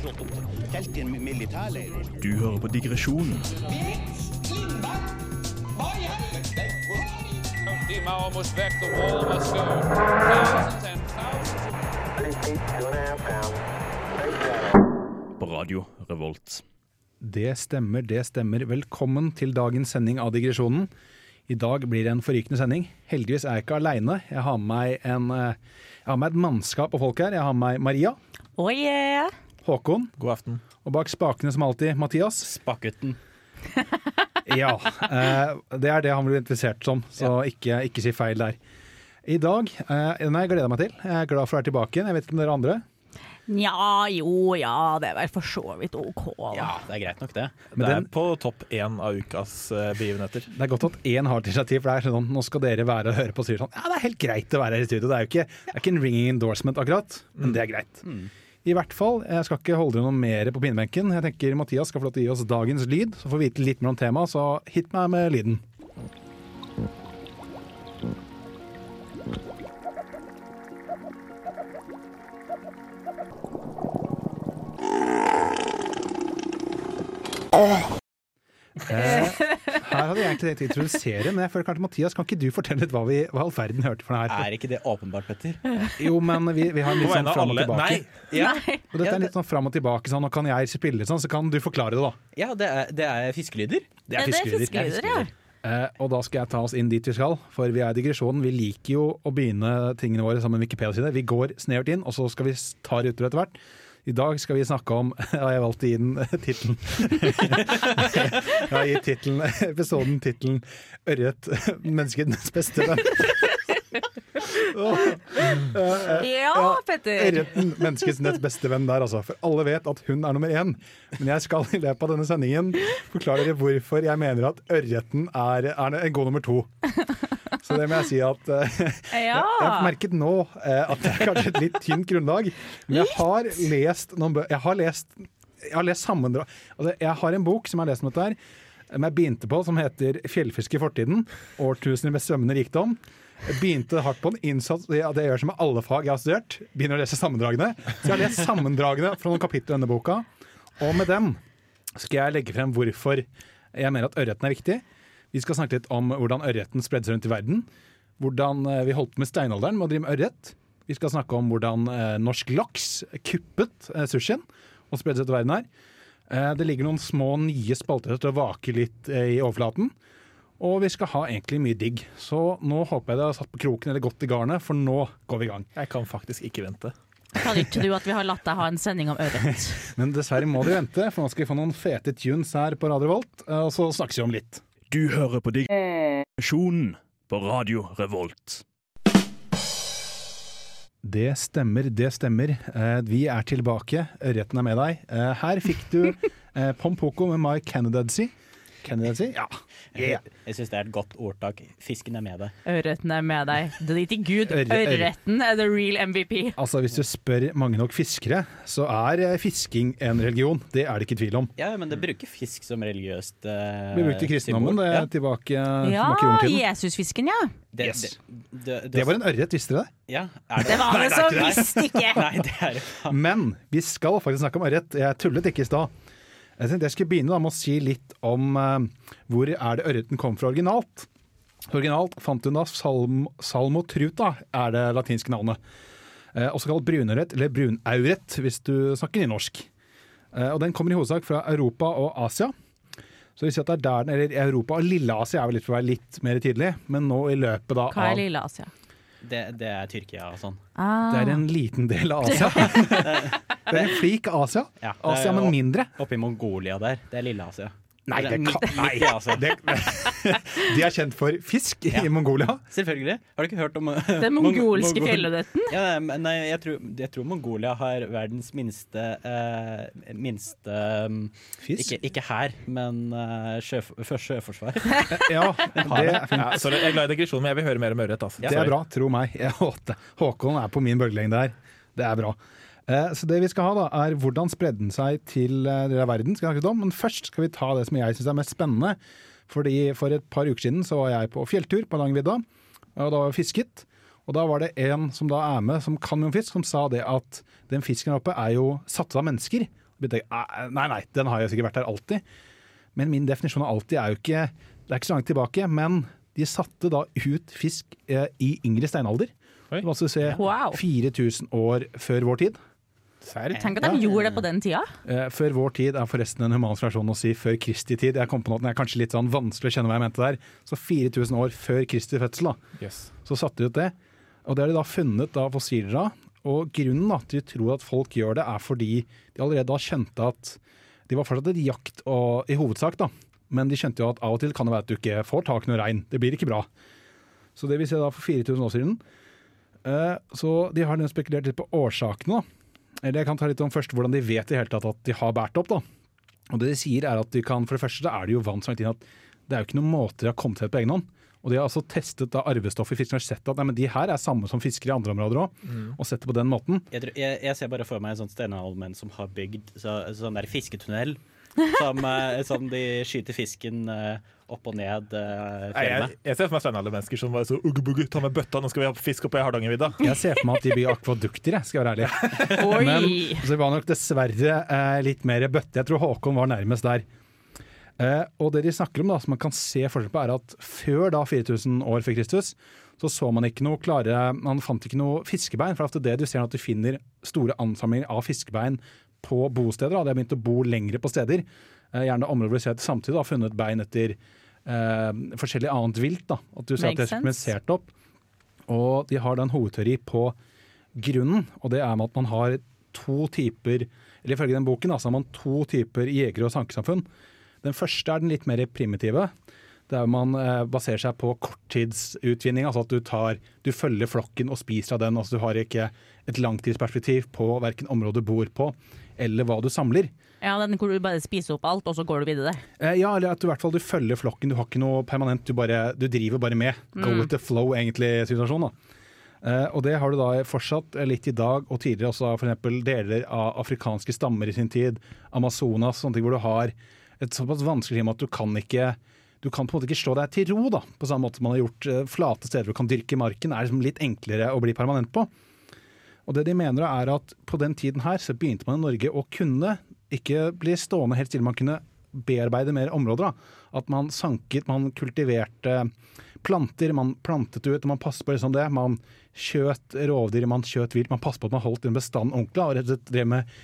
slått opp telt i en militærleir. Du hører på digresjonen på Radio Revolt. Det stemmer, det stemmer. Velkommen til dagens sending av Digresjonen. I dag blir det en forrykende sending. Heldigvis er jeg ikke aleine. Jeg har med meg, eh, jeg har med meg et mannskap og folk her. Jeg har med meg Maria, Oh yeah! Håkon God aften. og bak spakene som alltid Mathias. Spakutten. Ja, eh, det er det han blir interessert som, så ikke, ikke si feil der. I dag eh, Den har jeg gleda meg til. Jeg er glad for å være tilbake igjen. Jeg vet ikke om dere andre. Nja, jo, ja, det er vel for så vidt OK, da. Ja, det er greit nok, det. Men det den, er på topp én av ukas eh, begivenheter. det er godt at én har et initiativ, for det er sånn nå skal dere være og høre på og sier sånn Ja, det er helt greit å være her i studio. Det er jo ikke, det er ikke en ringing endorsement akkurat, men det er greit. I hvert fall, jeg skal ikke holde dere noe mer på pinebenken. Jeg tenker Mathias skal få lov til å gi oss dagens lyd, så får vi vite litt mer om temaet, så hit meg med lyden. Eh, her hadde jeg egentlig tenkt å introdusere, men jeg føler kanskje Mathias, kan ikke du fortelle litt hva vi hva all verden hørte for det her? Er ikke det åpenbart, Petter? Jo, men vi, vi har litt sånn fram og tilbake. Nei! Ja, Og dette er litt sånn fram og tilbake, sånn, og kan jeg spille sånn, så kan du forklare det, da. ja det, er, det er fiskelyder. Det er det er fiskelyder. ja. Uh, og da skal jeg ta oss inn dit vi skal, for vi er i digresjonen. Vi liker jo å begynne tingene våre sammen med Wikipedia-side. Vi går snevert inn, og så skal vi ta ta ruter etter hvert. I dag skal vi snakke om jeg valgte å gi den tittelen. jeg har gitt titlen, episoden tittelen 'Ørret menneskets beste venn'. Åh, Ja, Petter! Ørreten, menneskets nett beste venn der, altså. For alle vet at hun er nummer én. Men jeg skal i løpet av denne sendingen forklare dere hvorfor jeg mener at ørreten er, er en god nummer to. Så det må jeg si at eh, Ja. Jeg har merket nå eh, at det er kanskje et litt tynt grunnlag, men jeg har lest noen bø Jeg har lest, lest sammendrag altså, Jeg har en bok som jeg har lest om dette her, som jeg begynte på, som heter 'Fjellfiske i fortiden'. Årtusener med svømmende rikdom. Jeg begynte hardt på en innsats det det gjør som med alle fag jeg har studert. Begynner å lese sammendragene. Så jeg har lest sammendragene fra noen kapitler i denne boka, og med dem skal jeg legge frem hvorfor jeg mener at ørreten er viktig. Vi skal snakke litt om hvordan ørreten spredde seg rundt i verden. Hvordan eh, vi holdt med steinalderen med å drive med ørret. Vi skal snakke om hvordan eh, norsk laks kuppet eh, sushien og spredde seg til verden her. Eh, det ligger noen små nye spalter til å vake litt i overflaten. Og vi skal ha egentlig mye digg. Så nå håper jeg dere har satt på kroken eller godt i garnet, for nå går vi i gang. Jeg kan faktisk ikke vente. Kan ikke du at vi har latt deg ha en sending om ørret? Men dessverre må du vente, for nå skal vi få noen fete tunes her på Radio Volt, og så snakkes vi om litt. Du hører på digresjonen på Radio Revolt. Det stemmer, det stemmer. Eh, Vi er tilbake. Ørreten er med deg. Eh, Her fikk du eh, Pompoko med My Candidacy. si? Ja. Jeg, jeg syns det er et godt ordtak. Fisken er med deg. Ørreten er med deg. Drit i Gud. Ørre- ørre. Ørreten er the real MVP. Altså, hvis du spør mange nok fiskere, så er eh, fisking en religion. Det er det ikke tvil om. Ja, men det bruker fisk som religiøst uh, Det ble brukt i kristendommen. Det Ja. er tilbake, Ja, i romertiden. Jesusfisken, ja. Det, Yes. det, det, Det var en ørret, visste dere det? Ja, er det Det var det som visste ikke! Nei, det er det. Men vi skal faktisk snakke om ørret. Jeg tullet ikke i stad. Jeg tenkte jeg skulle begynne da med å si litt om uh, hvor er det ørreten kom fra originalt. Originalt fant hun da salm, salmotruta, er det latinske navnet. Eh, også kalt brunørret, eller brunauret hvis du snakker nynorsk. Eh, og den kommer i hovedsak fra Europa og Asia. Så vi ser at det er der den, eller Europa og Lille-Asia er vel litt for å være litt mer tidlig, men nå i løpet da Hva er av Lille Asia? Det, det er Tyrkia og sånn. Ah. Det er en liten del av Asia. det er en flik Asia. Ja, er Asia, men mindre. Oppe i Mongolia der. Det er Lille-Asia. Nei, det kan, midt Altså. Det, De er kjent for fisk i Mongolia. Selvfølgelig. Har du ikke hørt om Den mongolske Mongol- fjellørreten? Ja, nei, jeg tror, jeg tror Mongolia har verdens minste eh, Minste um, Fisk? ikke, ikke her, men uh, sjøf sjøforsvar. Ja, det er fint. Ja, sorry, jeg er glad i digresjon, men jeg vil høre mer om ørret. Altså. Det er bra, tro meg. Jeg håper- Håkon er på min bølgelengde her. Det er bra. Eh, Så det vi skal ha da, er hvordan spredde den seg til eh, deler av verden, skal vi snakke om. Men først skal vi ta det som jeg syns er mest spennende. Fordi For et par uker siden så var jeg på fjelltur på Langvidda, og da var jeg fisket. Og da var det en som da er med, som kan mye om fisk, som sa det at den fisken oppe er jo satt av mennesker. Jeg, "Nei, Nei, den har jo sikkert vært der alltid. Men min definisjon av alltid er jo ikke Det er ikke så langt tilbake, men de satte da ut fisk eh, i yngre steinalder. Oi. Du kan altså se Wow. 4000 år før vår tid. Serr? Tenk at de gjorde det på den tida. Eh, før vår tid er forresten en human situasjon å si før Kristi tid. Jeg kom på noe, den er kanskje litt sånn vanskelig å kjenne hva jeg mente der. Så 4000 år før Kristi fødsel, da. Yes. Så satte de ut det. Og det har de da funnet da fossiler av. Og grunnen da, til de tror at folk gjør det, er fordi de allerede da skjønte at de var fortsatt et jakt og, i hovedsak, da. Men de skjønte jo at av og til kan det være at du ikke får tak i noe regn. Det blir ikke bra. Så det vil si da for 4000 år siden. Eh, så de har spekulert litt på årsakene, da. Eller jeg kan ta litt om først hvordan de vet i hele tatt at de har båret opp. da. Og det de sier er at de kan, For det første så er det jo vann som langt inn at det er jo ikke noen måter de har kommet til det på egen hånd. Og de har altså testet da arvestoff i fisken og sett at nei, men de her er samme som fiskere i andre områder òg, og sett det på den måten. Jeg, tror, jeg, jeg ser bare for meg en sånn steinaldermenn som har bygd så, sånn der fisketunnel. Som, eh, som de skyter fisken eh, opp og ned uh, jeg, jeg ser for meg steinaldermennesker som bare så ugge bugge, ta med bøtta, nå skal vi ha fisk oppe i Hardangervidda. Jeg ser for meg at de blir akvadukter, jeg skal være ærlig. Oi! Men så det var nok dessverre uh, litt mer bøtte. Jeg tror Håkon var nærmest der. Uh, og det de snakker om, da, som man kan se forskjell på, er at før da 4000 år før Kristus, så så man ikke noe klare Man fant ikke noe fiskebein. For det du ser er at du finner store ansamlinger av fiskebein på bosteder. Da. De har begynt å bo lengre på steder. Eh, gjerne områder hvor du ser at samtidig har funnet bein etter forskjellig annet vilt. Da. At du ser at det er sense. opp. Og de har da en hovedteori på grunnen, og det er med at man har to typer eller Ifølge den boken da, så har man to typer jegere og sankesamfunn. Den første er den litt mer primitive. Der man eh, baserer seg på korttidsutvinning. Altså at du, tar, du følger flokken og spiser av den. altså Du har ikke et langtidsperspektiv på verken området du bor på eller hva du samler. Ja, den hvor du bare spiser opp alt, og så går du videre. Eh, ja, eller at du i hvert fall du følger flokken. Du har ikke noe permanent, du, bare, du driver bare med. Go with the flow, egentlig, situasjonen. da. Eh, og det har du da fortsatt litt i dag, og tidligere også f.eks. deler av afrikanske stammer i sin tid. Amazonas, sånne ting hvor du har et såpass vanskelig klima at du kan ikke du kan på en måte ikke slå deg til ro, da, på samme måte som man har gjort eh, flate steder du kan dyrke marken. er liksom litt enklere å bli permanent på. Og det de mener er at på den tiden her så begynte man i Norge å kunne ikke bli stående helt stille, man kunne bearbeide mer områder. da. At man sanket, man kultiverte planter, man plantet ut, og man passet på liksom det. Man skjøt rovdyr, man skjøt vilt, man passet på at man holdt en bestand ordentlig, og rett og slett drev med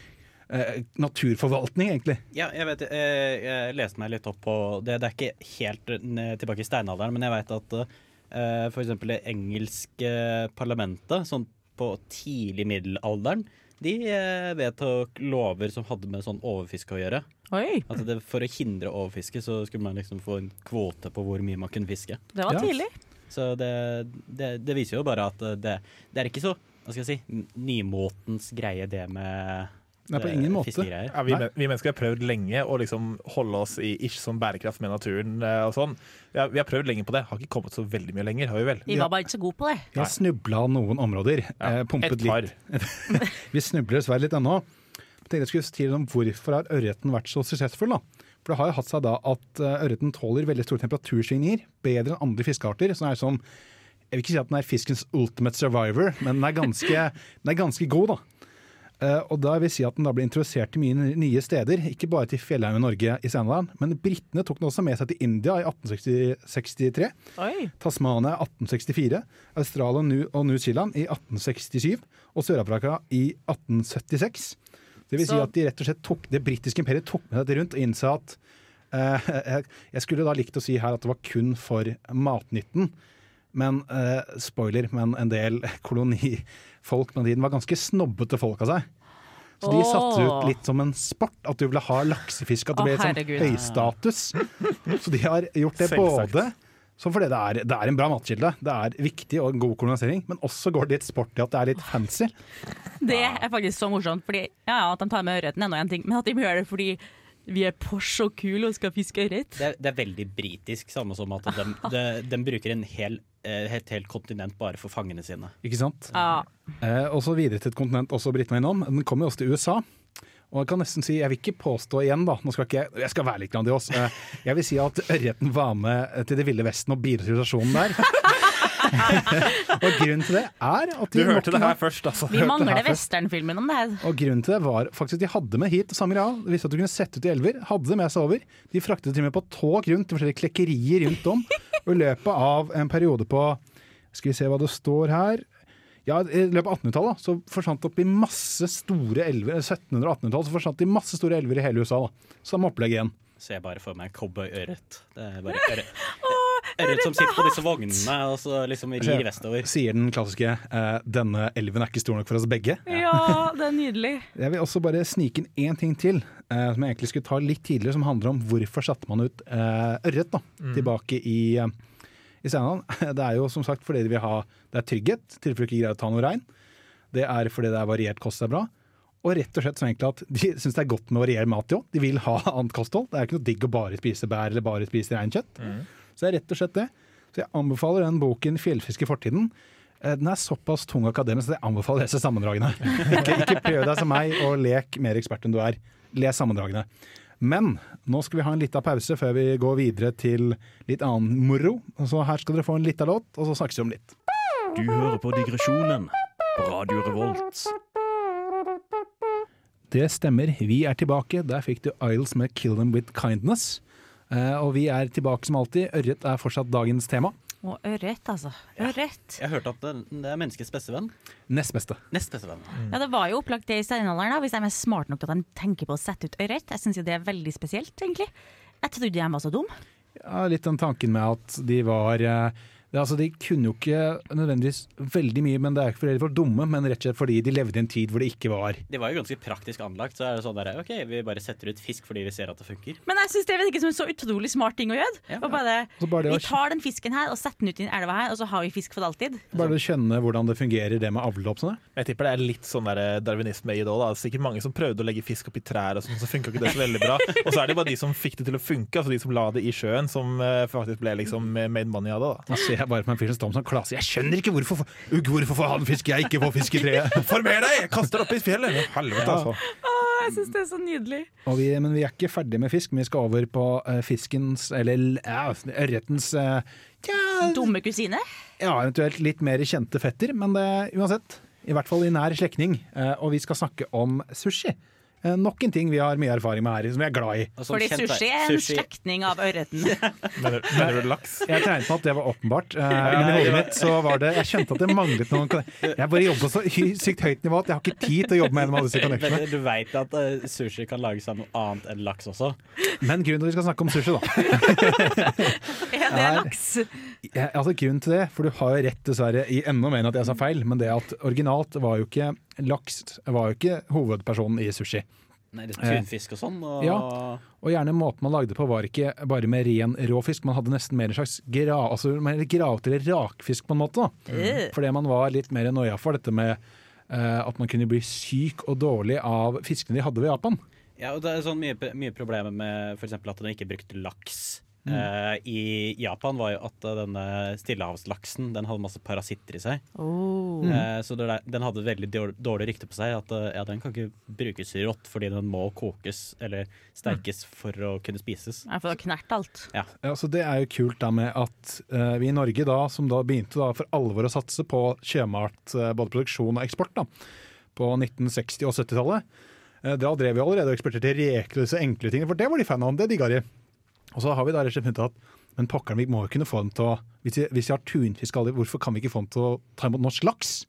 eh, naturforvaltning, egentlig. Ja, jeg vet, jeg, jeg leste meg litt opp på det. Det er ikke helt tilbake i steinalderen, men jeg vet at uh, f.eks. det engelske parlamentet, sånn på tidlig middelalderen, de uh, vedtok lover som hadde med sånn overfiske å gjøre. Oi, At det, For å hindre overfiske så skulle man liksom få en kvote på hvor mye man kunne fiske. det var Ja. tidlig. Så det, det, det viser jo bare at det, det er ikke så hva skal jeg si, nymotens greie, det med Nei, på eh, ingen måte. Ja, vi, vi mennesker har prøvd lenge å liksom holde oss i ish sånn bærekraft med naturen. eh, og sånn. Vi har, vi har prøvd lenge på det, har ikke kommet så veldig mye lenger, har vi vel? Vi var bare ikke så gode på det. Vi har snubla noen områder. Ja, pumpet Et litt. Vi snubler dessverre litt ennå. Jeg jeg skulle si om Hvorfor har ørreten vært så suksessfull? da? For Det har jo hatt seg da at eh, ørreten tåler veldig store temperatursvingninger, bedre enn andre fiskearter. som er sånn, Jeg vil ikke si at den er fiskens ultimate survivor, men den er ganske, den er ganske god. da. Eh, og da vil si at den da ble introdusert til mye nye steder, ikke bare til fjellheimen Norge i Steinalderen, men britene tok den også med seg til India i 1863. Oi. Tasmania 1864, Australia og New- Zealand i 1867 og Sør-Afrika i 1876. Det vil si at de rett og slett tok, det britiske imperiet tok med dette rundt og innså at eh, Jeg skulle da likt å si her at det var kun for matnytten, men eh, spoiler, men en del kolonifolk på den tiden var ganske snobbete folk av seg. Så de satte ut litt som en sport, at du ville ha laksefisk, at det ble sånn høystatus. Så de har gjort det både som fordi det er, det er en bra matkilde, det er viktig og en god kolonisering, men også går det litt sport i at det er litt fancy. Det er faktisk så morsomt. Fordi, ja, ja, At de tar med ørreten er nå en ting, men at de gjør det fordi vi er Porsche og kule og skal fiske ørret. Det, det er veldig britisk, samme som at de, de, de bruker en hel, et helt kontinent bare for fangene sine. Ikke sant? Ja. Eh, og så videre til et kontinent også britene var innom. Den kommer jo også til USA. Og jeg kan nesten si, jeg vil ikke påstå igjen, da, nå skal ikke, jeg- jeg skal være litt grandios. Eh, jeg vil si at ørreten var med til Det ville vesten og bidro til situasjonen der. og grunnen til det er at Du hørte det her først, altså. Vi mangler westernfilmen om det her. Og grunnen til det var faktisk at de hadde med hit samme greia. De visste at du kunne sette ut i elver. Hadde det med seg over. De fraktet til og med på tog rundt til forskjellige klekkerier rundt om. Og i løpet av en periode på Skal vi se hva det står her. Ja, I løpet av 1800-tallet så forsvant det opp i masse store elver. 1700- og 1800-tallet så forsvant det i masse store elver i hele USA. da. Samme opplegg igjen. Ser jeg bare for meg cowboyørret. Det er bare ørret. Ørret som sitter på disse vognene og så liksom rir vestover. Sier den klassiske eh, 'denne elven er ikke stor nok for oss begge'. Ja, det er nydelig. Jeg vil også bare snike inn én ting til, eh, som jeg egentlig skulle ta litt tidligere, som handler om hvorfor satte man ut eh, ørret da, tilbake i, i Steinland. Det er jo som sagt fordi de vil ha det er trygghet, i tilfelle du ikke greier å ta noe regn. Det er fordi det er variert kost er bra. Og rett og slett sånn egentlig at de syns det er godt med å variere mat òg. De vil ha annet kosthold. Det er ikke noe digg å bare spise bær eller bare spise reinkjøtt. Så det er rett og slett det. Så jeg anbefaler den boken 'Fjellfisk i fortiden'. Eh, Den er såpass tung akademisk at jeg anbefaler å lese sammendragene. Ikke, ikke prøv deg som meg og lek mer ekspert enn du er. Les sammendragene. Men nå skal vi ha en liten pause før vi går videre til litt annen moro. Så her skal dere få en liten låt, og så snakkes vi om litt. Du hører på Digresjonen på Radio Revolt. Det stemmer, vi er tilbake. Der fikk du Isles med 'Kill Them With Kindness'. Eh, og vi er tilbake som alltid. Ørret er fortsatt dagens tema. Og ørret, altså. Ørret. Jeg hørte at det, det er menneskets beste venn. Nest beste. Nest beste venn. Ja, Det var jo opplagt det i steinalderen, da, hvis de er smart nok til at de tenker på å sette ut ørret. Jeg syns det er veldig spesielt, egentlig. Jeg trodde de var så dum. Ja, litt den tanken med at de var eh, det, altså, De kunne jo ikke nødvendigvis veldig mye, men det er ikke fordi de var dumme, men rett og slett fordi de levde i en tid hvor det ikke var De var jo ganske praktisk anlagt. Så er det sånn der, ok, Vi bare setter ut fisk fordi vi ser at det funker. Men jeg syns det virker som en så utrolig smart ting å gjøre. Ja. Og bare, bare det vi tar den fisken her og setter den ut i en elva her, og så har vi fisk for alltid. Bare å kjenne hvordan det fungerer, det med avl og sånn. Jeg tipper det er litt sånn der darwinisme i det òg. Det er sikkert mange som prøvde å legge fisk oppi trær, og sånn, så funka ikke det så veldig bra. Og så er det bare de som fikk det til å funke, altså de som la det i sjøen, som eh, faktisk ble liksom made money av det. da. Jeg bare på en fyr som står med sånn klase. Jeg skjønner ikke hvorfor, Ugg, hvorfor får han fisk, jeg ikke får fisk i treet. Former deg! Jeg kaster opp i fjellet! Helvete, altså. Jeg syns det er så nydelig. Og vi, men vi er ikke ferdig med fisk, men vi skal over på uh, fiskens, eller uh, ørretens uh, ja, Dumme kusine. ja, eventuelt litt mer kjente fetter, men det, uansett. I hvert fall i nær slektning. Eh, og vi skal snakke om sushi. Eh, nok en ting vi har mye erfaring med her, som vi er glad i. Som Fordi sushi er en slektning av ørreten. Mener, mener du laks? Jeg tegnet på at det var åpenbart. Eh, Inni hodet mitt så var det Jeg kjente at det manglet noen Jeg bare jobber på så sykt høyt nivå at jeg har ikke tid til å jobbe med en av disse connectionene. Du veit at uh, sushi kan lages av noe annet enn laks også? Men grunnen til at vi skal snakke om sushi, da Er det Er- laks? Er, altså grunnen til det, for du har jo rett dessverre i enda mer enn at jeg sa feil, men det at originalt var jo ikke laks var jo ikke hovedpersonen i sushi. Nei, det er tunfisk og sånn. Og Ja. Og gjerne måten man lagde det på var ikke bare med ren råfisk, man hadde nesten mer en slags gra, altså, mer gravet rakfisk på en måte. Mm. Øh. Fordi man var litt mer noia for dette med eh, at man kunne bli syk og dårlig av fiskene de hadde ved Japan. Ja, og det er sånn mye, mye problemer med f.eks. at de ikke brukte laks. Mm. Eh, I Japan var jo at eh, denne stillehavslaksen Den hadde masse parasitter i seg. Oh. Uh, så det den hadde veldig dårlig, dårlig rykte på seg. At uh, ja, den kan ikke brukes rått fordi den må kokes eller sterkes for å kunne spises. Ja, For å knerte alt. Ja, så Det er jo kult da med at vi i Norge, da, som da begynte da for alvor å satse på sjømat, både produksjon og eksport, da, på 1960- og 70-tallet, eh, da drev vi allerede og eksporterte reker og disse enkle tingene, for det var de fan av, det digga de. Og så har vi da rett og slett funnet at men pokkeren, vi må jo kunne få dem til å Hvis vi, hvis vi har tunfisk, alle, hvorfor kan vi ikke få dem til å ta imot norsk laks?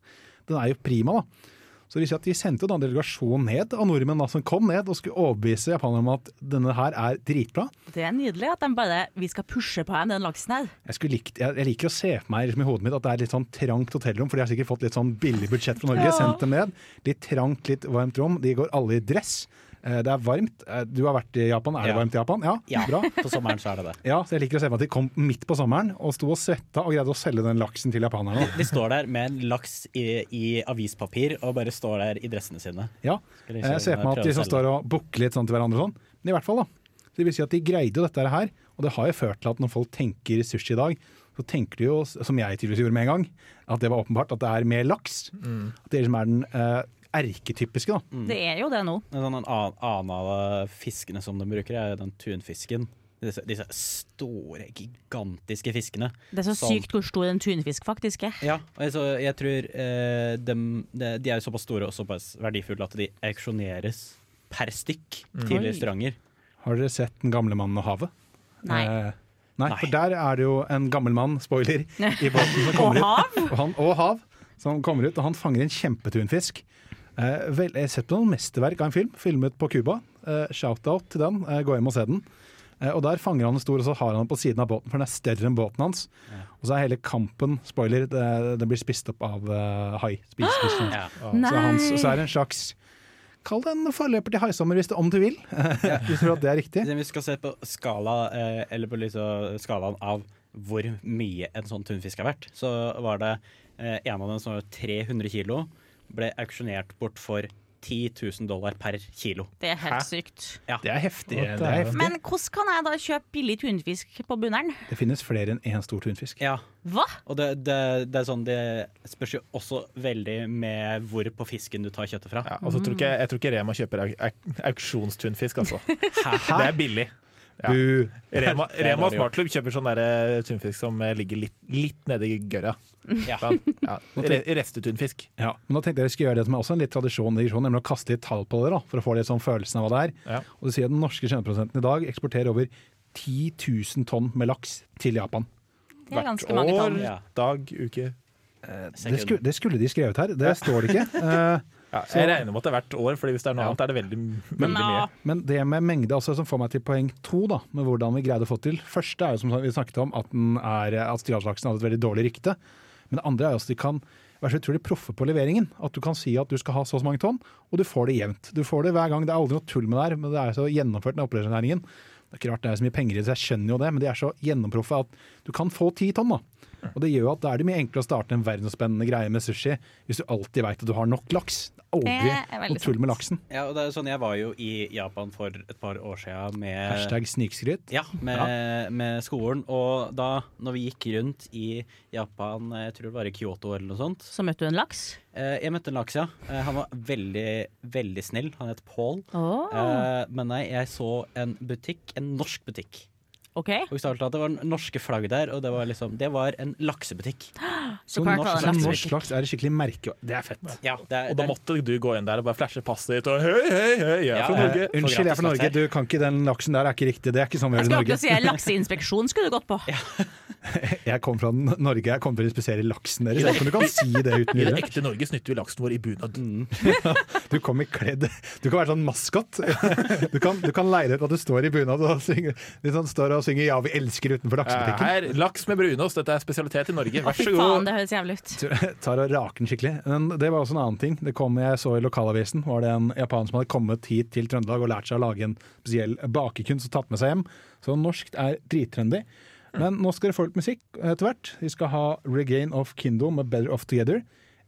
Den er jo prima, da. Så det at De sendte da en delegasjon ned av nordmenn da, som kom ned og skulle overbevise japanerne om at denne her er dritbra. Det er nydelig at de bare Vi skal pushe på dem, den laksen her. Jeg, likt, jeg, jeg liker å se for meg liksom, i hodet mitt at det er litt sånn trangt hotellrom, for de har sikkert fått litt sånn billig budsjett fra Norge. Ja. Sendt dem ned. Litt trangt, litt varmt rom. De går alle i dress. Eh, Det er varmt. Eh, Du har vært i Japan. Er det Ja. varmt i Japan? Ja, Ja, bra. på sommeren så er det det. Ja, så jeg liker å se på at de kom midt på sommeren og sto og svetta og greide å selge den laksen til japanerne. De står der med en laks i, i avispapir og bare står der i dressene sine. Ja, jeg ser for meg at de som står og bukker litt sånn til hverandre og sånn. Men i hvert fall, da. Så det vil si at de greide jo dette her, og det har jo ført til at når folk tenker sushi i dag, så tenker de jo, som jeg tydeligvis gjorde med en gang, at det var åpenbart at det er mer laks. At det liksom er den eh, erketypiske, da. Det er jo det nå. En sånn annen, annen av fiskene som de bruker, er den tunfisken. Disse, disse store, gigantiske fiskene. Det er så som, sykt hvor stor en tunfisk faktisk er. Ja, og jeg, så jeg tror eh, dem, de, de er såpass store og såpass verdifulle at de auksjoneres per stykk til Oi. restauranter. Har dere sett Den gamle mannen og havet? Nei. Eh, nei, Nei. for der er det jo en gammel mann, spoiler, i båten som Og ut. hav? Og, han, og hav, som kommer ut, og han fanger en kjempetunfisk. Eh, vel, jeg har sett på noen mesterverk av en film, filmet på Cuba. Eh, Shout-out til den, eh, gå hjem og se den. Eh, og Der fanger han en stor, og så har han den på siden av båten, for den er større enn båten hans. Og så er hele kampen, spoiler, det, det blir spist opp av uh, hai. Ja. Så, hans, så er det en slags Kall det en forløper til haisommer, hvis, det, om du vil. hvis du tror at det er riktig. Vi skal se på skala, eller på liksom skalaen av hvor mye en sånn tunfisk er verdt, så var det en av dem som var 300 kilo, ble auksjonert bort for 10 000 dollar per kilo. Det er helt Hæ? sykt. Det er heftig. Det, er heftig. Men hvordan kan jeg da kjøpe billig tunfisk på bunneren? det finnes flere enn én stor tunfisk. Ja, Hva? og det, det, det er sånn Det spørs jo også veldig med hvor på fisken du tar kjøttet fra. Ja, altså, så tror ikke, jeg tror ikke Rema kjøper au- au- auksjonstunfisk, altså. Det er billig. Ja. Rema, Rema og Smartklubb kjøper sånn der, eh, tunfisk som eh, ligger litt, litt nede i gørra. Ja. Ja. Restetunfisk. Ja, men nå tenkte jeg vi skulle gjøre det som er også en litt tradisjon, nemlig å kaste litt tall på det, da, for å få litt sånn følelsen av hva det er. Ja. Og du sier at Den norske kjenneprosenten i dag eksporterer over 10 000 tonn med laks til Japan. Det er ganske mange tonn. Hvert år, dag, uke. Det skulle, det skulle de skrevet her, det står det ikke. Ja, jeg regner med at det er hvert år, Fordi hvis det er noe Ja. annet, er det veldig, veldig mye. Nå. Men det med mengde også, som får meg til poeng to, da, med hvordan vi greide å få til. Første er jo som vi snakket om, at, den er, at Stjørdalslaksen hadde et veldig dårlig rykte. Men det andre er jo at de kan være så utrolig proffe på leveringen. At du kan si at du skal ha så og så mange tonn, og du får det jevnt. Du får det hver gang. Det er aldri noe tull med det her, men det er så gjennomført den opplevelsenæringen. Det er ikke rart det er så mye penger i det, så jeg skjønner jo det, men de er så gjennomproffe at du kan få ti tonn, da. Og det gjør jo at da er det mye enklere å starte en verdensspennende greie med sushi hvis du alltid veit at du har nok laks. Aldri noe med laksen. Ja, og det er sånn, Jeg var jo i Japan for et par år siden med Hashtag snikskryt. Ja, med, med skolen. Og da når vi gikk rundt i Japan, jeg tror det var i Kyoto eller noe sånt Så møtte du en laks? eh, Jeg møtte en laks, ja. Eh, han var veldig, veldig snill. Han het Paul. Åh, Eh, men nei, jeg så en butikk, en norsk butikk. OK. Bokstavelig talt, det var norske flagg der, og det var liksom Det var en laksebutikk. Så så norsk- laksebutikk. norsk laks er et skikkelig merke. Det er fett. Ja, det er, Og da måtte du gå inn der og bare flashe passet ditt og hei, hei, hei, jeg er Ja, fra Norge. Eh, unnskyld, jeg er fra Norge. Du kan ikke Den laksen der er ikke riktig. Det er ikke sånn vi gjør i Norge. si Lakseinspeksjon skulle du gått på. Jeg kom fra Norge, jeg kom til å inspisere laksen deres. Jeg vet du kan si det uten I det ekte Norge snytter vi laksen vår i bunad. Du kommer kledd Du kan være sånn maskot. Du kan, du kan leie deg ut at du står i bunad og synger, litt sånn, står og synger 'Ja, vi elsker' utenfor laksebutikken. Her, laks med brunost. Dette er spesialitet i Norge. Vær så så faen, god. det høres jævlig ut. tar og raker den skikkelig. Men det var også en annen ting. Det kom jeg så i lokalavisen, var det en japaner som hadde kommet hit til Trøndelag og lært seg å lage en spesiell bakekunst og tatt med seg hjem. Så norsk er drittrendy. Men nå skal dere få litt musikk etter hvert. Vi skal ha Regain of Kindle med Better Off Together.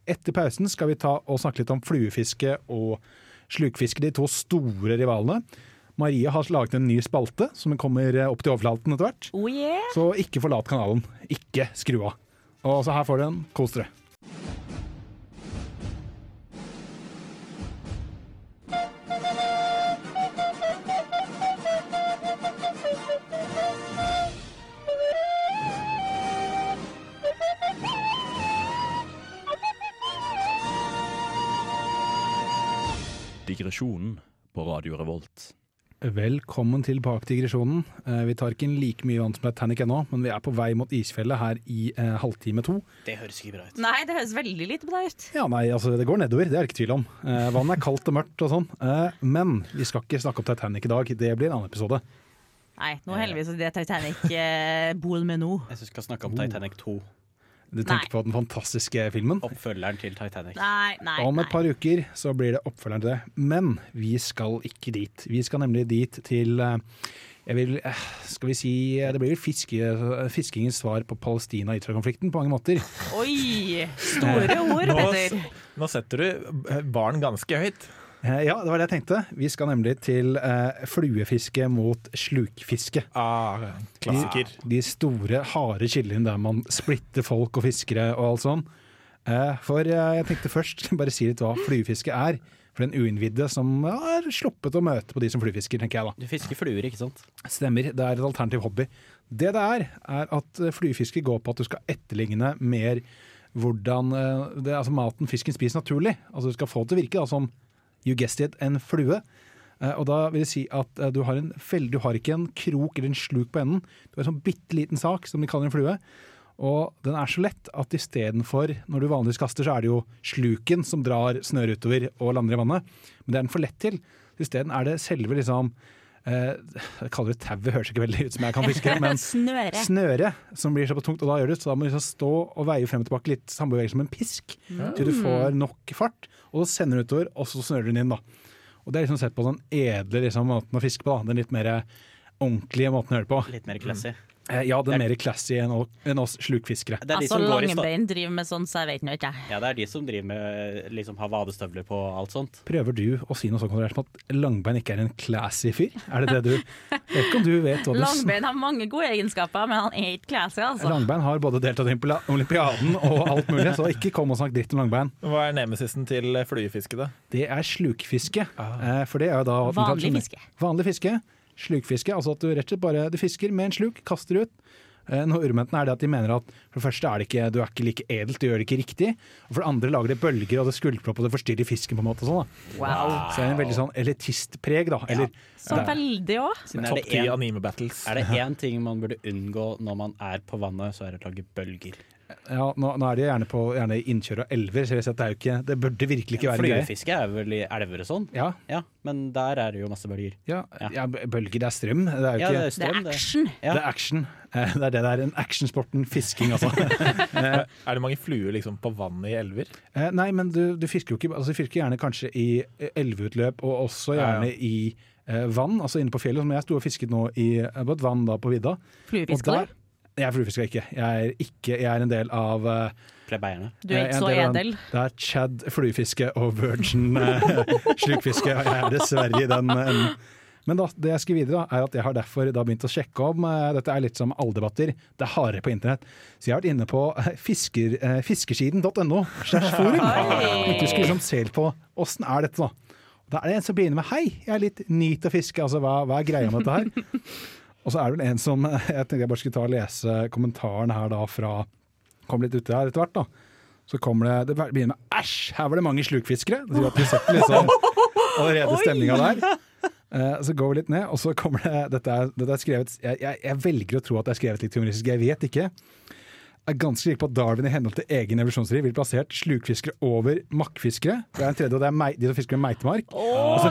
Etter pausen skal vi ta og snakke litt om fluefiske og slukfiske, de to store rivalene. Maria har laget en ny spalte som kommer opp til overflaten etter hvert. Oh yeah. Så ikke forlat kanalen. Ikke skru av. Og så her får du en. Kos dere. Digresjonen på Radio Revolt. Velkommen tilbake til digresjonen. Eh, Vi tar ikke inn like mye vann som Titanic ennå, men vi er på vei mot isfjellet her i eh, halvtime to. det høres ikke bra ut. Nei, det høres veldig lite bra ut. Ja, nei, altså det går nedover, det er det ikke tvil om. Eh, vannet er kaldt og mørkt og sånn. Eh, men vi skal ikke snakke om Titanic i dag, det blir en annen episode. Nei, nå heldigvis er det Titanic eh, med nå. Jeg syns vi skal snakke om Titanic 2. Du tenker Nei. på den fantastiske filmen. Oppfølgeren til Titanic. Nei, nei, Om et nei. par uker så blir det oppfølgeren til det. Men vi skal ikke dit. Vi skal nemlig dit til eh, jeg vil, eh, skal vi si, eh, Det blir vel fiske, fiskingens svar på Palestina-Israel-konflikten på mange måter. Oi! Store ord, Nå, nå setter du barn ganske høyt. Eh, Ja, det var det jeg tenkte. Vi skal nemlig til eh, fluefiske mot slukfiske. Ah, klassiker. De store, harde kildene der man splitter folk og fiskere og alt sånn. Eh, for eh, jeg tenkte først bare si litt hva fluefiske er. for den uinnvidde som har sluppet å møte på de som fluefisker, tenker jeg da. Du fisker fluer, ikke sant? Stemmer, det er et alternativ hobby. Det det er, er at eh, fluefiske går på at du skal etterligne mer hvordan eh, det, altså maten fisken spiser naturlig. Altså Du skal få det til å virke da, som you guessed it, en flue. Eh, Og da vil det si at eh, du har, en du har ikke en krok eller en sluk på enden. Du har en sånn bitte liten sak som de kaller en flue. Og den er så lett at istedenfor når du vanligvis kaster, så er det jo sluken som drar snøret utover og lander i vannet. Men det er den for lett til. Isteden er det selve liksom Jeg kaller det tauet, høres ikke veldig ut som jeg kan fiske, men Snøre. snøret som blir såpass tungt, og da gjør det så da må du liksom stå og veie frem og tilbake litt samme bevegelse som en pisk, til du får nok fart, og så sender du utover, og så snører du den inn. da. Og Det er liksom sett på den edle liksom, måten å fiske på, da. den litt mer ordentlige måten å gjøre det på. Litt mer classy. Eh, ja, den mer classy enn oss slukfiskere. Det er de Altså, som går i sta- Langebein driver med sånn, så jeg vet nå ikke. Ja, det er de som driver med liksom har vadestøvler på og alt sånt. Prøver du å si noe så kontrollert som at Langbein ikke er en classy fyr? Er det det du Jeg vet ikke om du vet hva du Langbein har mange gode egenskaper, men han er ikke classy, altså. Langbein har både deltatt i Olympia- olympiaden og alt mulig, så ikke kom og snakk dritt om Langbein. Hva er nemesisen til fluefiske, da? Det er slukfiske. Ah. For det er jo da Vanlig fiske. Vanlig fiske. Slukfiske, altså at du rett og slett bare du fisker med en sluk, kaster ut. Eh, Noe urmentene er det at de mener at for det første er det ikke, du er ikke like edelt, du gjør det ikke riktig. Og for det andre lager det bølger og det skvulper opp og det forstyrrer fisken. på en måte og sånn da. Wow. Så det er en veldig sånn elitistpreg, da. Eller, Så det er- veldig òg. Er Topp ti anime-battles. Er det én ting man burde unngå når man er på vannet, så er det å lage bølger. Ja, nå, nå er det gjerne på gjerne innkjør av elver, så jeg at det, er jo ikke, det burde virkelig ikke være greie. Fluefiske er vel i elver og sånn, Ja, ja, men der er det jo masse bølger. ja, Ja. ja, bølger, det er strøm. Det er jo Ja, ikke det er Det strøm, er det. action. Ja. Det er action. Eh, Det er det det er. En actionsporten fisking, altså. Er er det mange fluer liksom, på vannet i elver? Eh, Nei, men du, du fisker jo ikke altså, Du fisker gjerne kanskje i eh, elveutløp, og også gjerne ja. i eh, vann, altså inne på fjellet. Som jeg sto og fisket nå i, eh, på et vann da på vidda. Og Fluefisker. Jeg er fluefisker ikke. Jeg er ikke. Jeg er en del av eh, Plebeierne. Du er ikke en så edel? Den. Det er Chad fluefiske og Virgin eh, slukfiske. Jeg er dessverre i den enden. Men da, det jeg skal videre da, er at jeg har derfor da begynt å sjekke om eh, Dette er litt som alle debatter. Det er hardere på internett. Så jeg har vært inne på eh, fisker, eh, fiskesiden.no slash Du skulle liksom se på åssen er dette, da. Da er det en som begynner med 'hei, jeg er litt ny til å fiske', altså hva, hva er greia med dette her? Og så er det vel en som Jeg tenkte jeg bare skulle ta og lese kommentaren her da fra Kom litt uti her etter hvert, da. Så kommer det Det begynner med 'æsj, her var det mange slukfiskere'. Det sier at vi setter liksom allerede stemninga der. Eh, Så går vi litt ned, og så kommer det Dette er, dette er skrevet jeg, jeg, jeg velger å tro at det er skrevet litt humoristisk, jeg vet ikke. Er ganske sikker på at Darwin i henhold til egen evolusjonsteori ville plassert slukfiskere over makkfiskere. Det er en tredje, og det er mei, de som fisker med meitemark. Å,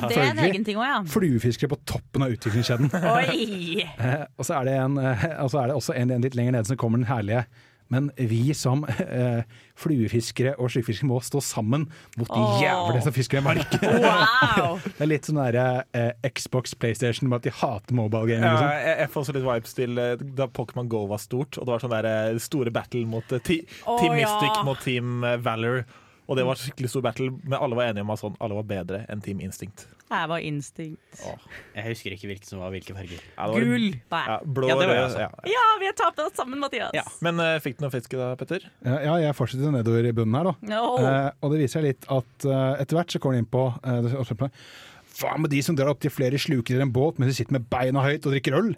det er en egen ting også, ja. Fluefiskere på toppen av utviklingskjeden. Oi! Eh, og, så er det en, eh, og så er det også en, en litt lenger nede som kommer den herlige. Men vi som eh, fluefiskere og slukfiskere må stå sammen mot de oh. jævlene som fisker i mark. Wow! Det er litt sånn der, eh, Xbox, PlayStation, med at de hater mobile gaming. Ja, Liksom. jeg, jeg får også litt vibes til eh, da Pokémon Go var stort, og det var sånn der eh, store battle mot eh, Team ja. Mystic mot Team Valor. Og det var skikkelig stor battle, men alle var enige om at sånn, alle var bedre enn Team Instinct. Jeg var instinkt. Jeg husker ikke hvilke som var hvilke farger. Ja, det var- Gul. Nei. Ja, blå, Ja, det var jeg også. ja. Ja, vi har tapt oss sammen, Mathias. Ja. Men eh, fikk du noe fiske da, Petter? Ja, jeg fortsetter nedover i bunnen her, da. No. Eh, og det viser seg litt at eh, etter hvert så kommer de inn på eh, det står på, Hva med de som drar opp til flere sluker i en båt mens de sitter med beina høyt og drikker øl?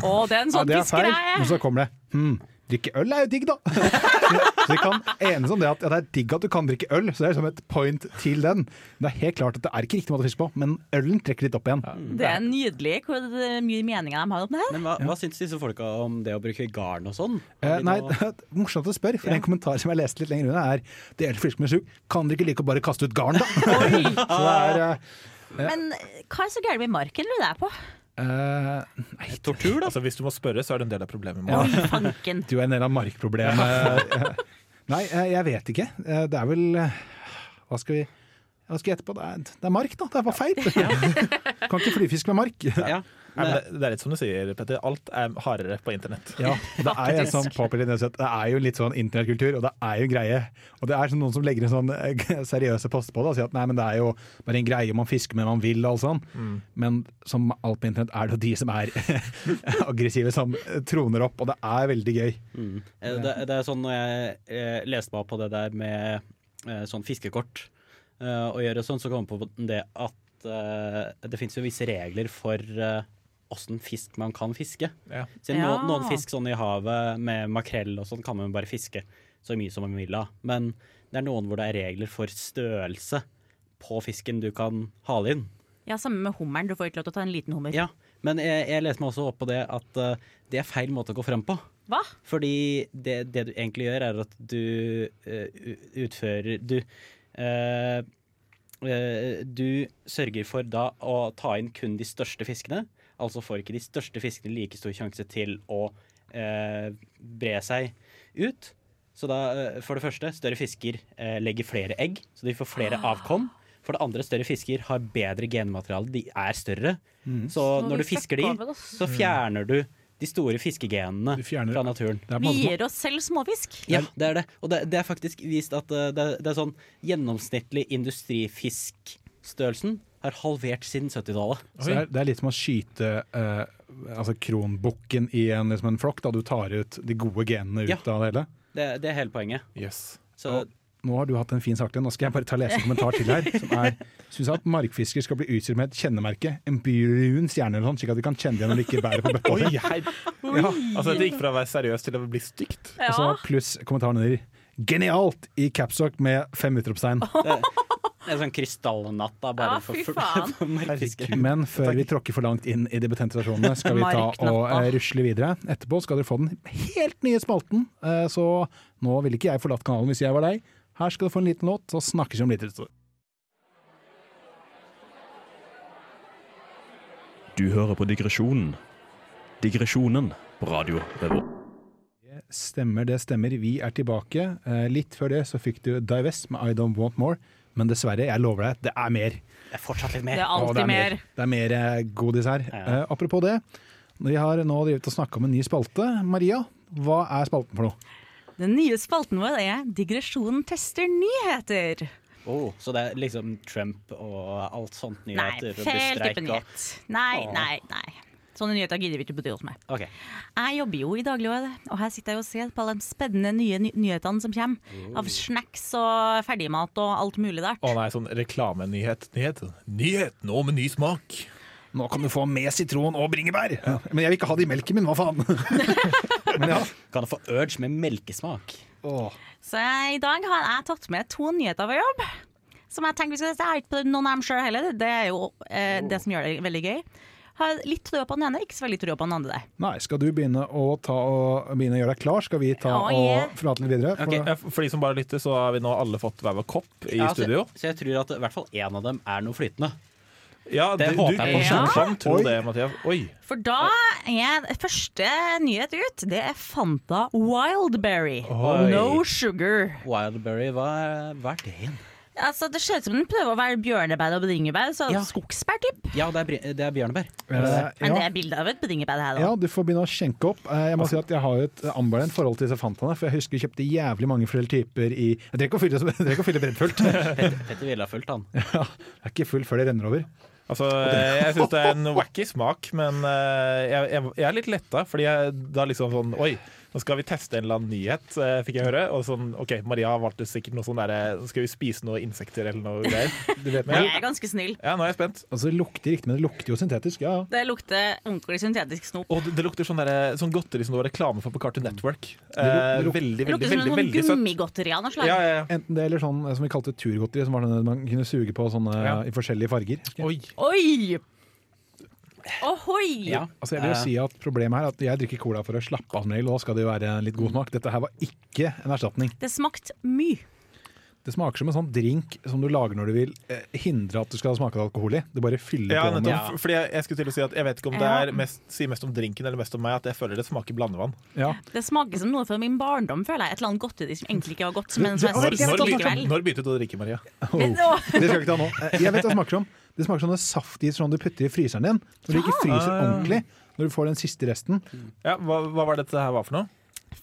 Å, det er en Ja, sånn det er. Men så kommer det hm, drikke øl er jo digg, da. så vi kan enes om det at ja, det er digg at du kan drikke øl, så det er liksom et point til den. Men det er helt klart at det er ikke riktig måte å fiske på, men ølen trekker litt opp igjen. Det er nydelig hvor mye meninger de har om det her. Men hva, hva syns disse folka om det å bruke garn og sånn? Eh, nei, noe- morsomt å spørre, for Ja. en kommentar som jeg leste litt lenger unna er Det gjelder fisk med sjuk, kan dere ikke like å bare kaste ut garn, da? Så det er eh, Men hva er så gærent med marken, lurer jeg på? Eh, nei, Tortur, da? Altså, hvis du må spørre, så er det en del av problemet. Ja. Du er en del av markproblemet. Nei, eh, jeg vet ikke. Eh, Det er vel Hva skal vi hva skal jeg gjette på? Det er, det er mark, da. Det er bare feil. Kan ikke flyfiske med mark. Ja. Nei, men det, det er litt som du sier, Petter. Alt er hardere på internett. Ja, det er en sånn. Det er jo litt sånn internettkultur, og det er jo en greie. Og det er sånn noen som legger en sånn eh, seriøse post på det og sier at nei, men det er jo bare en greie, man fisker med man vil og alt sånn. Men som alt på internett er det jo de som er aggressive som troner opp, og det er veldig gøy. Mm. Eh, Det, det er sånn når jeg eh, leste meg opp på det der med eh, sånn fiskekort eh, å gjøre sånn, så kom jeg på det at eh, det finnes jo visse regler for åssen fisk man kan fiske. Ja. Siden Ja. noen, noen fisk sånn i havet med makrell og sånn kan man bare fiske så mye som man vil av. Men det er noen hvor det er regler for størrelse på fisken du kan hale inn. Ja, Samme med hummeren. Du får ikke lov til å ta en liten hummer. Ja, men jeg, jeg leser meg også opp på det at uh, det er feil måte å gå frem på. Hva? Fordi det, det du egentlig gjør, er at du uh, utfører Du uh, eh, Du sørger for da å ta inn kun de største fiskene. Altså får ikke de største fiskene like stor sjanse til å eh, bre seg ut. Så da, eh, for det første, større fisker eh, legger flere egg, så de får flere avkom. For det andre, større fisker har bedre genmateriale, de er større. Så når du fisker de, så fjerner du de store fiskegenene fjerner- fra naturen. Vi gir oss selv småfisk. Ja, det er det. Og det, det er faktisk vist at uh, det, det er sånn gjennomsnittlig industrifiskstørrelsen har halvert siden 70-tallet. Så det er, det er litt som å skyte eh, altså kronbukken i en, liksom en flokk, da du tar ut de gode genene ut Ja. av det hele. Det, det er hele poenget. Yes. Så Nå har du hatt en fin sak til. Nå skal jeg bare ta lese en kommentar til her. Som er Syns at markfisker skal bli utstyrt med et kjennemerke, en brun stjerne eller sånn, slik at de kan kjenne det når de ikke bærer på bøtta Oi, her. Ja. Altså, det gikk fra å være seriøst til å bli stygt. Og så Ja. pluss kommentaren under. Genialt! I capsock med fem utropstegn. Er sånn krystallnatt, da, bare Ja, for, for, for. Men før vi tråkker for langt inn i de betente rasjonene, skal vi ta og uh, rusle videre. Etterpå skal dere få den helt nye spalten, uh, så nå ville ikke jeg forlatt kanalen hvis jeg var deg. Her skal du få en liten låt, så snakkes vi om litt. Du hører på Digresjonen. Digresjonen på Radio Revolt. Stemmer, det stemmer. Vi er tilbake. Eh, Litt før det så fikk du Divest med I Don't Want More. Men dessverre, jeg lover deg, det er mer. Det er fortsatt litt mer. Det er Å, alltid det er mer. Det er mer eh, godis her. Ja. Eh, apropos det, vi har nå drevet og snakka om en ny spalte. Maria, hva er spalten for noe? Den nye spalten vår er Digresjonen tester nyheter. Oh, så det er liksom Trump og alt sånt nyheter? Nei, type og- nyhet. Nei, nei, nei. Sånne nyheter gidder vi ikke bry oss med. Okay. Jeg jobber jo i dagligvare, og her sitter jeg og ser på alle de spennende nye ny nyhetene som kommer. Av snacks og ferdigmat og alt mulig der. Å nei, sånn reklamenyhet. Nyhet. Nyhet nå med ny smak. Nå kan du få med sitron og bringebær! Men jeg vil ikke ha det i melken min, hva faen? Men ja. Kan du få urge med melkesmak? Oh. Så jeg, i dag har jeg tatt med to nyheter fra jobb. Som jeg tenker vi skal se. Jeg har ikke prøvd noen av dem sjøl heller. Det er jo eh, det som gjør det veldig gøy. Har litt trua på den ene, ikke så veldig trua på den andre. Nei, skal du begynne å, ta og, begynne å gjøre deg klar? Skal vi ta yeah. og prate litt videre? For, okay. For de som bare lytter, så har vi nå alle fått hver vår kopp i Ja, studio. Så jeg tror at i hvert fall én av dem er noe flytende. Ja, Det du, håper jeg på. Ja. kan tro Oi. det, Mathias. Oi. For da er første nyhet ut, det er Fanta Wildberry. Oi. No sugar. Wildberry, hva er, hva er det igjen? Altså, det ser ut som den prøver å være bjørnebær og bringebær, så Ja. skogsbær, typ. Ja, det er, det er bjørnebær. eh, Men det ja. er bilde av et bringebær her, ja, du får begynne å skjenke opp. Eh, Jeg må si at jeg har jo et ambivalent forhold til disse Fantaene, for jeg husker jeg kjøpte jævlig mange flere typer i Jeg trenger ikke å fylle, jeg trenger ikke å fylle breddfullt. Petter, Petter ville ha fulgt han. Ja, det er ikke full før det renner over. Altså, eh, jeg syns det er en wacky smak, men eh, jeg, jeg, jeg er litt letta, fordi jeg da liksom sånn Oi, nå skal vi teste en eller annen nyhet, eh, fikk jeg høre. Og sånn, OK, Maria valgte sikkert noe sånn derre Nå skal vi spise noe insekter eller noe greier. Du vet, Jeg er ganske snill. ja, nå er jeg spent. Altså, det lukter riktig, men det lukter jo syntetisk. Ja. Det lukter ordentlig syntetisk snop. Og det, det lukter sånn, der, sånn godteri som det var reklame for på Cartoon Network. Det luk- det Eh, luk- veldig, Det veldig, lukter som veldig, sånn veldig søtt. gummigodteri av noe slag. Ja, ja, ja. Enten det eller sånn eh, som vi kalte turgodteri, som var sånn man kunne suge på sånne Ja. i forskjellige farger. Oi. Oi! Ohoi! Ja. Altså jeg vil jo Eh, si at Problemet er at jeg drikker cola for å slappe av, som regel, og da skal det jo være litt god smak. Dette her var ikke en erstatning. Det smakte mye. Det smaker som en sånn drink som du lager når du vil eh, hindre at du skal smake alkohol i. Du bare fyller Ja, på med ja. Fordi jeg, jeg skulle til å si at jeg vet ikke om det er mest, sier mest om drinken eller mest om meg, at jeg føler det smaker blandevann. ja. Det smaker som noe fra min barndom, føler jeg. Et eller annet godteri som egentlig ikke var godt, men som jeg Når, spiste når, likevel. når begynte du å drikke, Maria? Oh, det skal vi ikke ta nå. Jeg vet hva det smaker som. Det smaker sånne saftis som du putter i fryseren din. Når du ikke fryser ordentlig. Når du får den siste resten. Ja, hva, hva var dette her var for noe?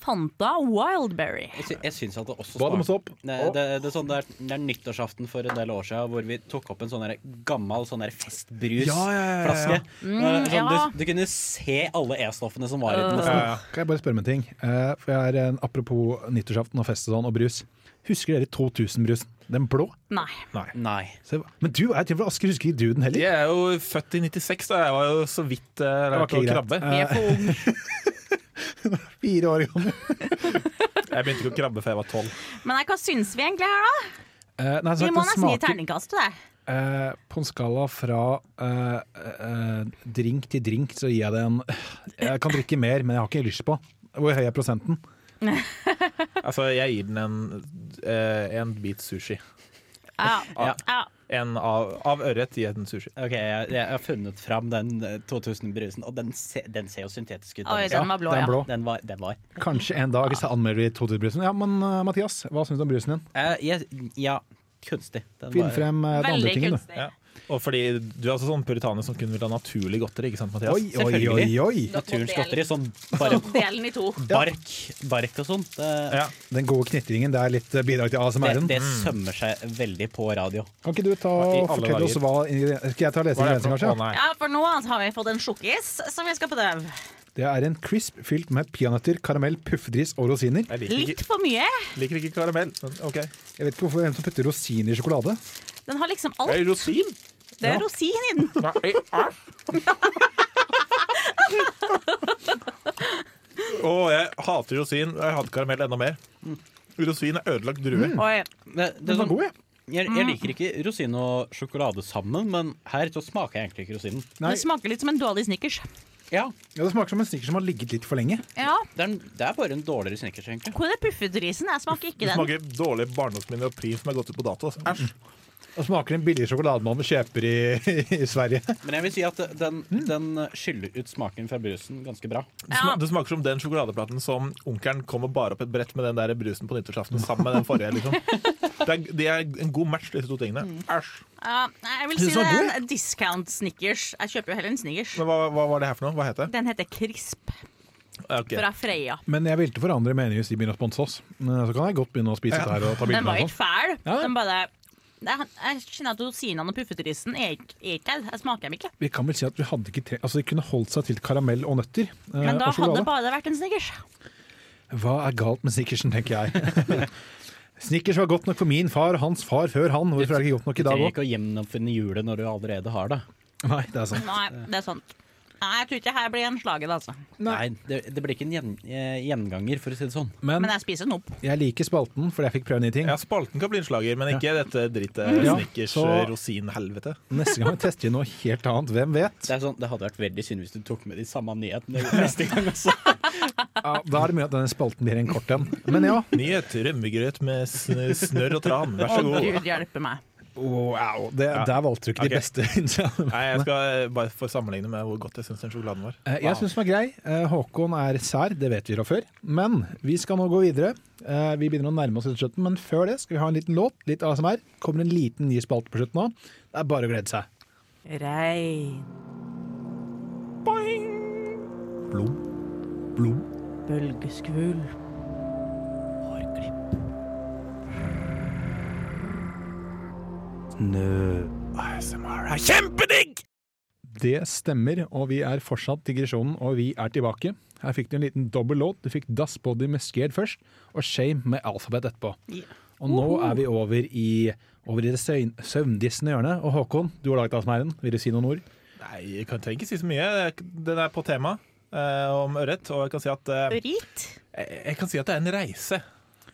Fanta Wildberry. Jeg, sy jeg syns at det også smaker det, det, det, er sånn, det, er, det er nyttårsaften for en del år siden hvor vi tok opp en sånn der gammel sånn ja, festbrusflaske. Mm, Eh, sånn, ja. du, du kunne se alle E-stoffene som var i den. Ja, ja. Kan jeg bare spørre om en ting? Eh, For jeg er en, Apropos nyttårsaften og fest og sånn, og brus. Husker dere 2000-brusen? Den blå? Nei. Nei. Se, Men du er til Asker husker ikke du den heller? Jeg er jo født i 96, da. Jeg var jo så vidt uh, lært Ok, å greit. krabbe. Vi er for unge. Fire år gammel. Jeg begynte ikke å krabbe før jeg var tolv. Men nei, hva syns vi egentlig her, da? Uh, nei, Vi må nesten gi terningkast til det. Uh, på en skala fra uh, eh, drink til drink så gir jeg det en Jeg kan drikke mer, men jeg har ikke lyst på. Hvor høy er prosenten? Altså, jeg gir den en, eh, en bit sushi. Ja. Ja. ja. En av, av ørret gir en sushi. Ok, jeg, jeg har funnet fram den eh, 2000-brusen, og den, se, den ser jo syntetisk ut. Oi, Den, var blå, den blå. den, var, den var. Kanskje en dag så anmelder vi 2000-brusen. Ja, men uh, Mathias, hva syns du om brusen din? Uh, jeg, ja, kunstig. Den Finn var- frem uh, den andre tingen, du. Ja. Og fordi du er også sånn puritaner som kun vil ha naturlig godteri, ikke sant, Mathias? Oi, oi, oi, oi! Naturens godteri. Sånn bare Delen i to. bark, bark og sånt. Ja. Den gode knitringen, det er litt bidrag til ASMR-en. det sømmer seg veldig på radio. Kan ikke du ta og fortelle oss hva Skal jeg ta og lese ingrediensene? Å, kanskje? nei. Ja, for nå har vi fått en sjokkis som vi skal prøve. Det er en crisp fylt med peanøtter, karamell, puffedris og rosiner. Jeg liker Litt for mye. liker ikke karamell, men OK. Jeg vet ikke hvorfor hvem som putter rosiner i sjokolade. Den har liksom alt. Det er rosin! Det er rosin i den. Nei, æsj! Å, jeg hater rosin. Jeg hater karamell enda mer. Rosin er ødelagt drue. Oi. Det, det Den er var sånn, god, jeg. jeg, jeg liker ikke rosin og sjokolade sammen, men her så smaker jeg egentlig ikke rosinen. Nei. Det smaker litt som en dårlig Snickers. Ja, Ja, det smaker som en snickers som har ligget litt for lenge. Ja. det er, det er bare en dårligere snickers, egentlig. Hvor er puffedrisen? Jeg smaker ikke Det den. smaker dårlig barndomsminne og prim som er gått ut på dato. altså. Æsj. Og smaker den billige sjokoladen man kjøper i, i Sverige. Men jeg vil si at den, den skyller ut smaken fra brusen ganske bra. Det, det smaker som den sjokoladeplaten som onkelen kommer bare opp et brett med den der brusen på nyttårsaften sammen med den forrige. liksom. Det er, det er en god match, disse to tingene. Æsj. Ja, nei, jeg vil si det er en discount Snickers. Jeg kjøper jo heller en Snickers. Men hva, hva var det her for noe? Hva heter det? Den heter Crisp Okay. fra Freia. Men jeg vil ikke forandre mening hvis de begynner å sponse oss. Så kan jeg godt begynne å spise Ja. det her og ta Den var ikke fæl. Ja. Den bare jeg kjenner at rosinene og puffetrisen er ikke er der. Jeg smaker dem ikke. Vi kan vel si at vi hadde ikke tre... Altså, de kunne holdt seg til karamell og nøtter. eh, Men da og hadde det bare vært en Snickers. Hva er galt med snickersen, tenker jeg. Snickers var godt nok for min far og hans far før han. Hvorfor er det ikke godt nok Du i dag trenger ikke å gjennomfinne hjulet når du allerede har det. Nei, det er sant. Nei, det er sant. Nei, jeg tror ikke her blir en slager, altså. Nei, det, det blir ikke en gjen, eh, gjenganger, for å si det sånn. Men Men jeg spiser den opp. jeg liker spalten fordi jeg fikk prøve nye ting. Ja, Spalten kan bli en slager, men ikke dette drittet Ja, Snickers så- eh, rosin-helvete. Neste gang tester vi noe helt annet. Hvem vet? Det, er sånn, det hadde vært veldig synd hvis du tok med de samme nyhetene neste gang også. Ja, da er det mye at denne spalten blir en kort en. Men ja. Nyhet rømmegrøt med sn snørr og tran. Vær så god. Gud hjelpe meg. Wow, det, Ja. Der valgte du ikke okay. de beste. Nei, jeg skal eh, bare få sammenligne med hvor godt jeg syns den sjokoladen var. Wow. Jeg syns den var grei. Eh, Håkon er sær, det vet vi fra før. Men vi skal nå gå videre. Eh, Vi begynner å nærme oss slutten, men før det skal vi ha en liten låt. Litt ASMR. Kommer en liten ny spalte på slutten nå. Det er bare å glede seg. Regn. Boing. Blom, blom. Bølgeskvul. ASMR er kjempedigg! Det stemmer, og vi er fortsatt digresjonen, og vi er tilbake. Her fikk du en liten dobbel låt. Du fikk Das Body med Scared først, og Shame med Alphabet etterpå. Yeah. Og nå er vi over i, over i det søvndissende hjørnet. Og Håkon, du har laget ASMR-en. Vil du si noen ord? Nei, jeg kan ikke si så mye. Den er på tema eh, om ørret, og jeg kan si at eh, Rit. jeg, jeg kan si at det er en reise.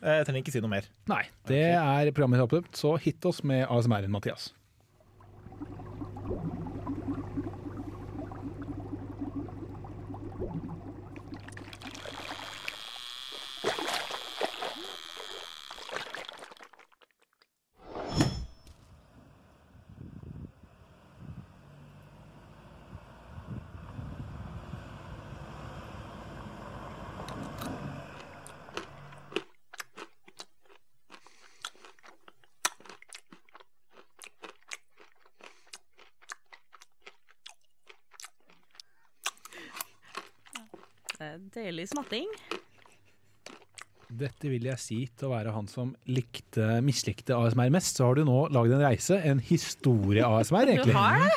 Jeg trenger ikke si noe mer. Nei. Det er programmet opptatt, så hit oss med ASMR-en, Mathias. Eh, Deilig smatting. Dette vil jeg si til å være han som likte, mislikte ASMR mest. Så har du nå lagd en reise, en historie-ASMR, egentlig. Du har det?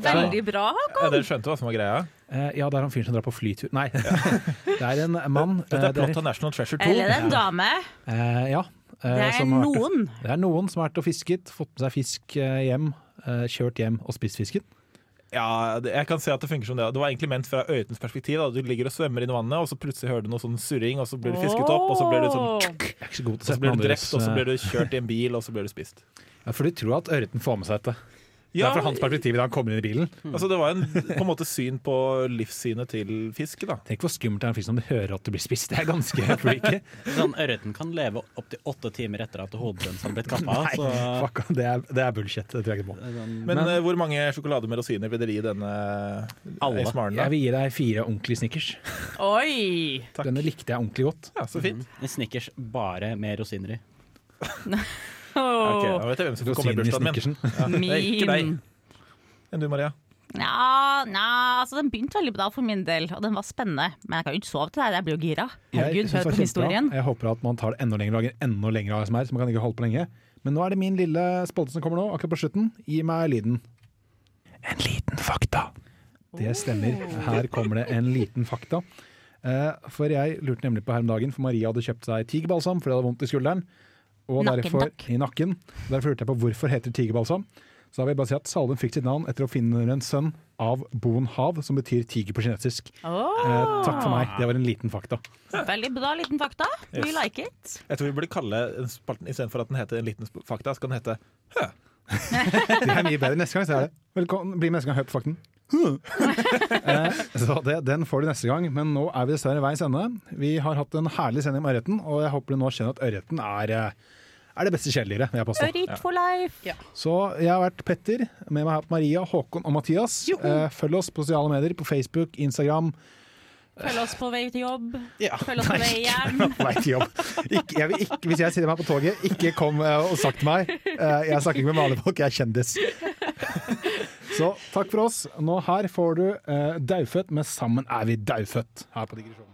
Veldig bra, Håkon. Ja, dere skjønte hva som var greia? Eh, ja, det er han fyren som drar på flytur Nei, det er en mann. Dette eh, er plott av National Treasure 2. Eller er en dame? Eh, ja. eh, Det er noen. vært-. Det er noen som har vært og fisket, fått med seg fisk eh, hjem, eh, kjørt hjem og spist fisken. Ja, jeg kan se at det funker som det. Det var egentlig ment fra øyetens perspektiv. Da. Du ligger og svømmer inn i vannet, og så plutselig hører du noe sånn surring, og så blir du fisket opp, og så blir du sånn er ikke så blir du drept, og så eh, blir du kjørt i en bil, og så blir du spist. ja, For du tror at ørreten får med seg dette. Det Ja, er fra hans perspektiv da han kommer inn i bilen. altså Det var en, på en måte syn på livssynet til fisk. da Tenk hvor skummelt det er en fisk når du hører at du blir spist. Det er ganske freaky. Sånn, Ørreten kan leve opptil åtte timer etter at hodet dens har blitt kappa. Nei, Så, fuck, det, er, det er bullshit. Det tror jeg ikke på. sånn, Men, Men- eh, hvor mange sjokolader med rosiner vil dere gi denne Alle. Ace Jeg vil gi deg fire ordentlige Snickers. Oi! Takk. Denne likte jeg ordentlig godt. Ja, så fint. en Snickers bare med rosiner i. Ok, Åh, Da vet jeg hvem som får komme i bursdagen min. Ja, det er ikke deg. Enn du, Maria? Ja, na, altså Den begynte veldig bra for min del, og den var spennende. Men jeg kan jo ikke sove til det jeg blir jo gira. Herregud, hør på historien. Jeg håper at man tar det enda lenger og lager enda lengre ASMR, så man kan ikke holde på lenge. Men nå er det min lille spalte som kommer nå, akkurat på slutten. Gi meg lyden. En liten fakta. Det stemmer. Her kommer det en liten fakta. Eh, For jeg lurte nemlig på her om dagen, for Maria hadde kjøpt seg tigerbalsam fordi hun hadde vondt i skulderen. Og Nakken, derfor, takk. I nakken. Derfor lurte jeg på hvorfor heter tigerbalsam. Så da vil jeg bare si at Salven fikk sitt navn etter å finne en sønn av Bon Hav, som betyr tiger på kinesisk. Oh. Eh, takk for meg. Det var en liten fakta. Veldig bra liten fakta. We Yes. like it. Jeg tror vi burde kalle spalten istedenfor at den heter En liten fakta, så kan den hete Det er mye bedre. Neste gang så er det Velkommen, bli med neste gang, Hø på fakten. så det, Den får du neste gang, men nå er vi dessverre veis ende. Vi har hatt en herlig sending med ørreten, og jeg håper du nå skjønner at ørreten er, eh, er det beste kjæledyret. Ørrit for life. Så jeg har vært Petter, med meg har på hatt Maria, Håkon og Mathias. Eh, følg oss på sosiale medier, på Facebook, Instagram. Følg oss på vei til jobb. Ja. Følg oss på vei hjem. På vei til jobb. Ikke, jeg vil ikke, hvis jeg sitter meg på toget, ikke kom eh, og sagt meg. Eh, jeg snakker ikke med vanlige folk, jeg er kjendis. Så takk for oss. Nå her får du uh, Daufødt med 'Sammen er vi daufødt' her på Digresjonen.